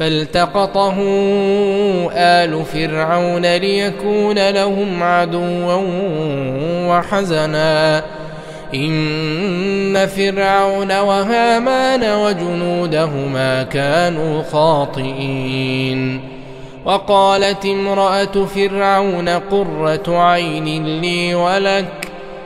فالتقطه آل فرعون ليكون لهم عدوا وحزنا. إن فرعون وهامان وجنودهما كانوا خاطئين. وقالت امرأة فرعون قرة عين لي ولك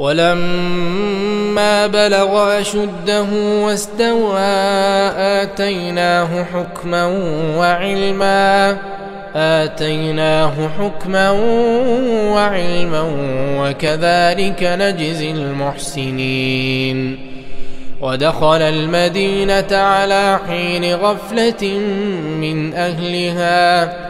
ولما بلغ أشده واستوى آتيناه حكما وعلما آتيناه حكما وعلما وكذلك نجزي المحسنين. ودخل المدينة على حين غفلة من أهلها.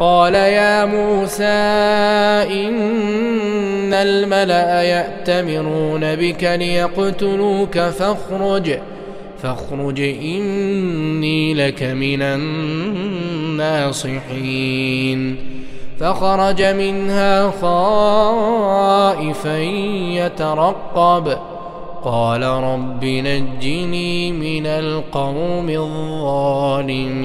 قال يا موسى إن الملأ يأتمرون بك ليقتلوك فاخرج فاخرج إني لك من الناصحين. فخرج منها خائفا يترقب قال رب نجني من القوم الظالمين.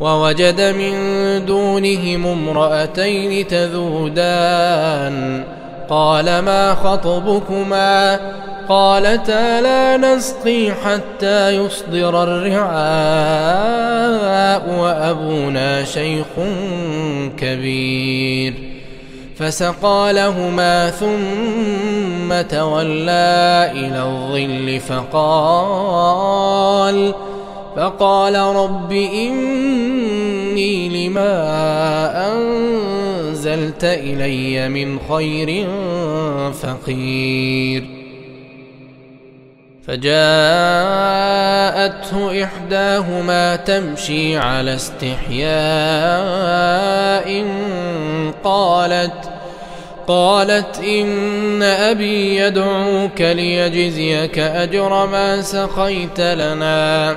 ووجد من دونهم امرأتين تذودان. قال ما خطبكما؟ قالتا لا نسقي حتى يصدر الرعاء وأبونا شيخ كبير. فسقى لهما ثم تولى إلى الظل فقال فقال رب إني لما أنزلت إلي من خير فقير. فجاءته إحداهما تمشي على استحياء قالت قالت إن أبي يدعوك ليجزيك أجر ما سقيت لنا.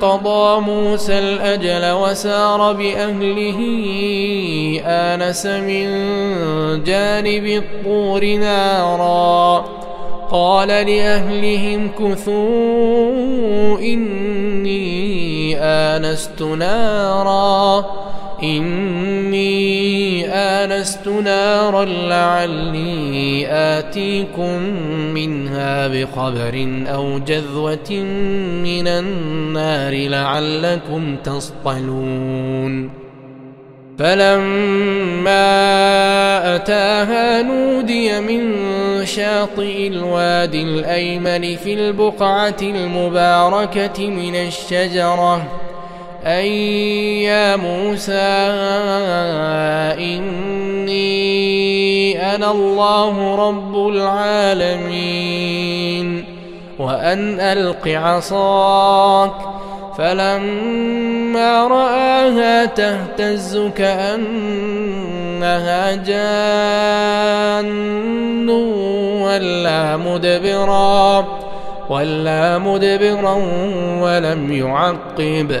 قضى موسى الأجل وسار بأهله آنس من جانب الطور نارا. قال لأهلهم كثوا إني آنست نارا. إني آنست نارا لعلي آتيكم منها بخبر أو جذوة من النار لعلكم تصطلون. فلما أتاها نودي من شاطئ الوادي الأيمن في البقعة المباركة من الشجرة أي يا موسى إني أنا الله رب العالمين وأن ألق عصاك فلما رآها تهتز كأنها جان ولا مدبرا ولا مدبرا ولم يعقب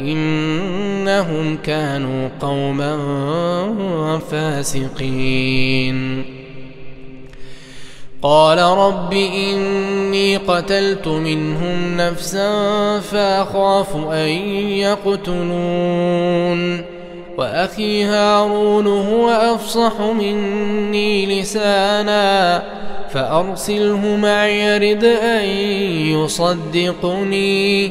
إنهم كانوا قوما فاسقين. قال رب إني قتلت منهم نفسا فأخاف أن يقتلون. وأخي هارون هو أفصح مني لسانا فأرسله معي يرد أن يصدقني.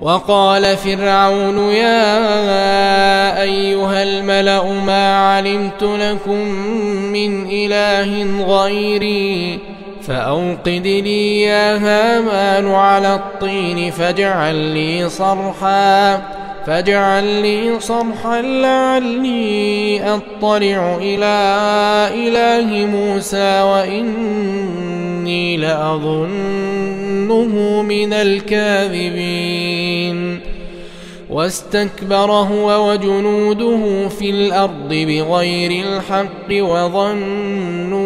وقال فرعون يا أيها الملأ ما علمت لكم من إله غيري فأوقد لي يا هامان على الطين فاجعل لي صرحا فاجعل لي صرحا لعلي أطلع إلى إله موسى وإني لأظنه من الكاذبين. واستكبر هو وجنوده في الأرض بغير الحق وظنوا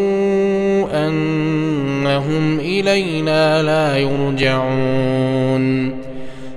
أنهم إلينا لا يرجعون.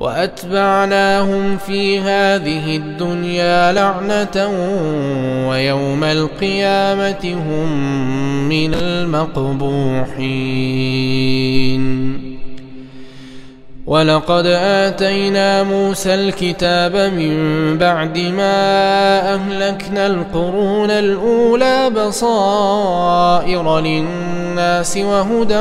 وأتبعناهم في هذه الدنيا لعنة ويوم القيامة هم من المقبوحين. ولقد اتينا موسى الكتاب من بعد ما اهلكنا القرون الاولى بصائر للناس وهدى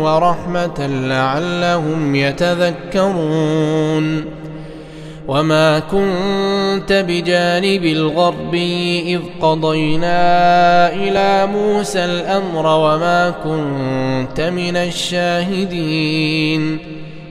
ورحمه لعلهم يتذكرون وما كنت بجانب الغرب اذ قضينا إلى موسى الامر وما كنت من الشاهدين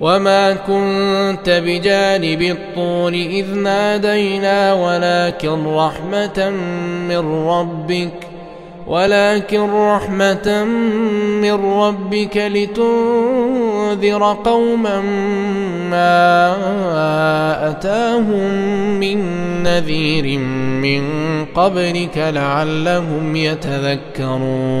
وما كنت بجانب الطور إذ نادينا ولكن رحمة من ربك ولكن رحمة من ربك لتنذر قوما ما أتاهم من نذير من قبلك لعلهم يتذكرون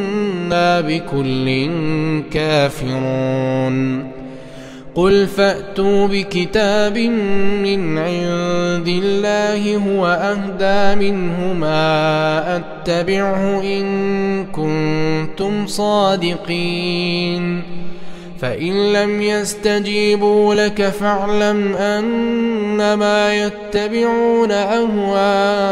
بكل كافرون. قل فأتوا بكتاب من عند الله هو أهدى منهما أتبعه إن كنتم صادقين. فإن لم يستجيبوا لك فاعلم أنما يتبعون أهواءهم.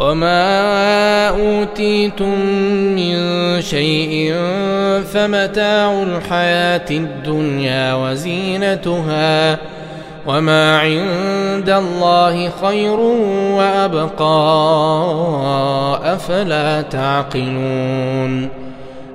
وما أوتيتم من شيء فمتاع الحياة الدنيا وزينتها وما عند الله خير وابقى افلا تعقلون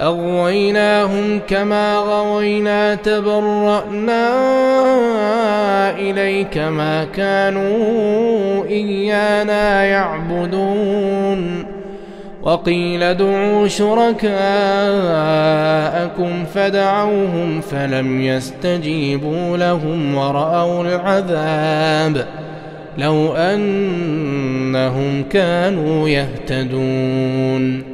أغويناهم كما غوينا تبرأنا إليك ما كانوا إيانا يعبدون. وقيل ادعوا شركاءكم فدعوهم فلم يستجيبوا لهم ورأوا العذاب لو أنهم كانوا يهتدون.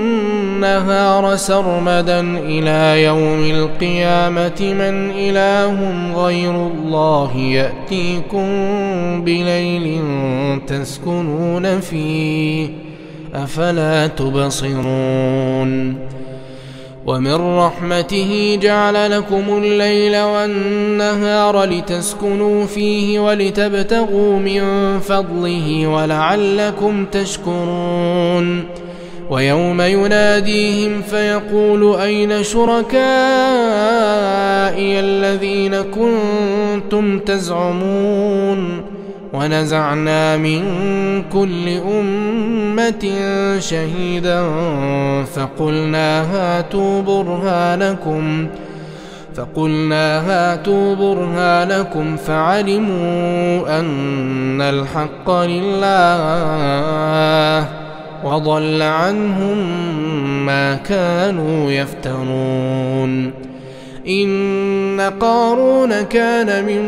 النهار سرمدا إلى يوم القيامة من إله غير الله يأتيكم بليل تسكنون فيه أفلا تبصرون ومن رحمته جعل لكم الليل والنهار لتسكنوا فيه ولتبتغوا من فضله ولعلكم تشكرون ويوم يناديهم فيقول أين شركائي الذين كنتم تزعمون ونزعنا من كل أمة شهيدا فقلنا هاتوا برهانكم فقلنا هاتوا برهانكم فعلموا أن الحق لله وضل عنهم ما كانوا يفترون. إن قارون كان من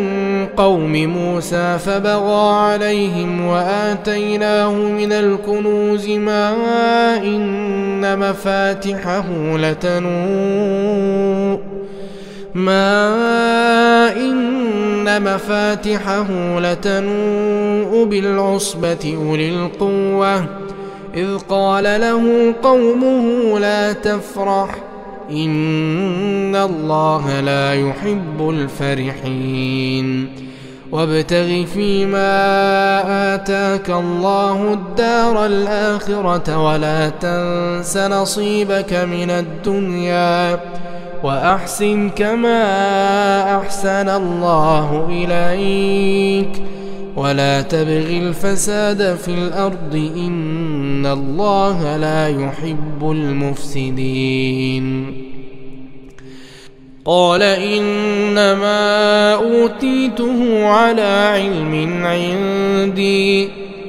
قوم موسى فبغى عليهم وآتيناه من الكنوز ما إن مفاتحه لتنوء. ما إن مفاتحه لتنوء بالعصبة أولي القوة. إذ قال له قومه لا تفرح إن الله لا يحب الفرحين. وابتغ فيما آتاك الله الدار الآخرة ولا تنس نصيبك من الدنيا وأحسن كما أحسن الله إليك. ولا تبغ الفساد في الأرض إن الله لا يحب المفسدين. قال إنما أوتيته على علم عندي.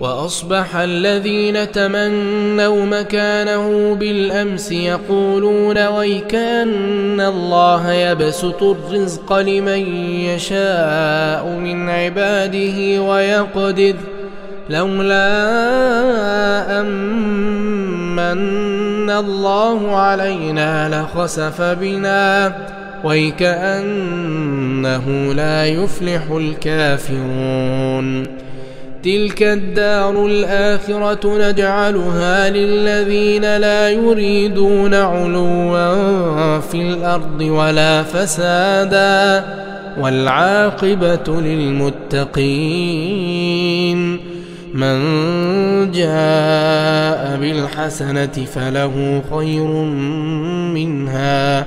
وأصبح الذين تمنوا مكانه بالأمس يقولون ويكأن الله يبسط الرزق لمن يشاء من عباده ويقدر لولا أمن الله علينا لخسف بنا ويكأنه لا يفلح الكافرون تلك الدار الآخرة نجعلها للذين لا يريدون علوا في الأرض ولا فسادا والعاقبة للمتقين من جاء بالحسنة فله خير منها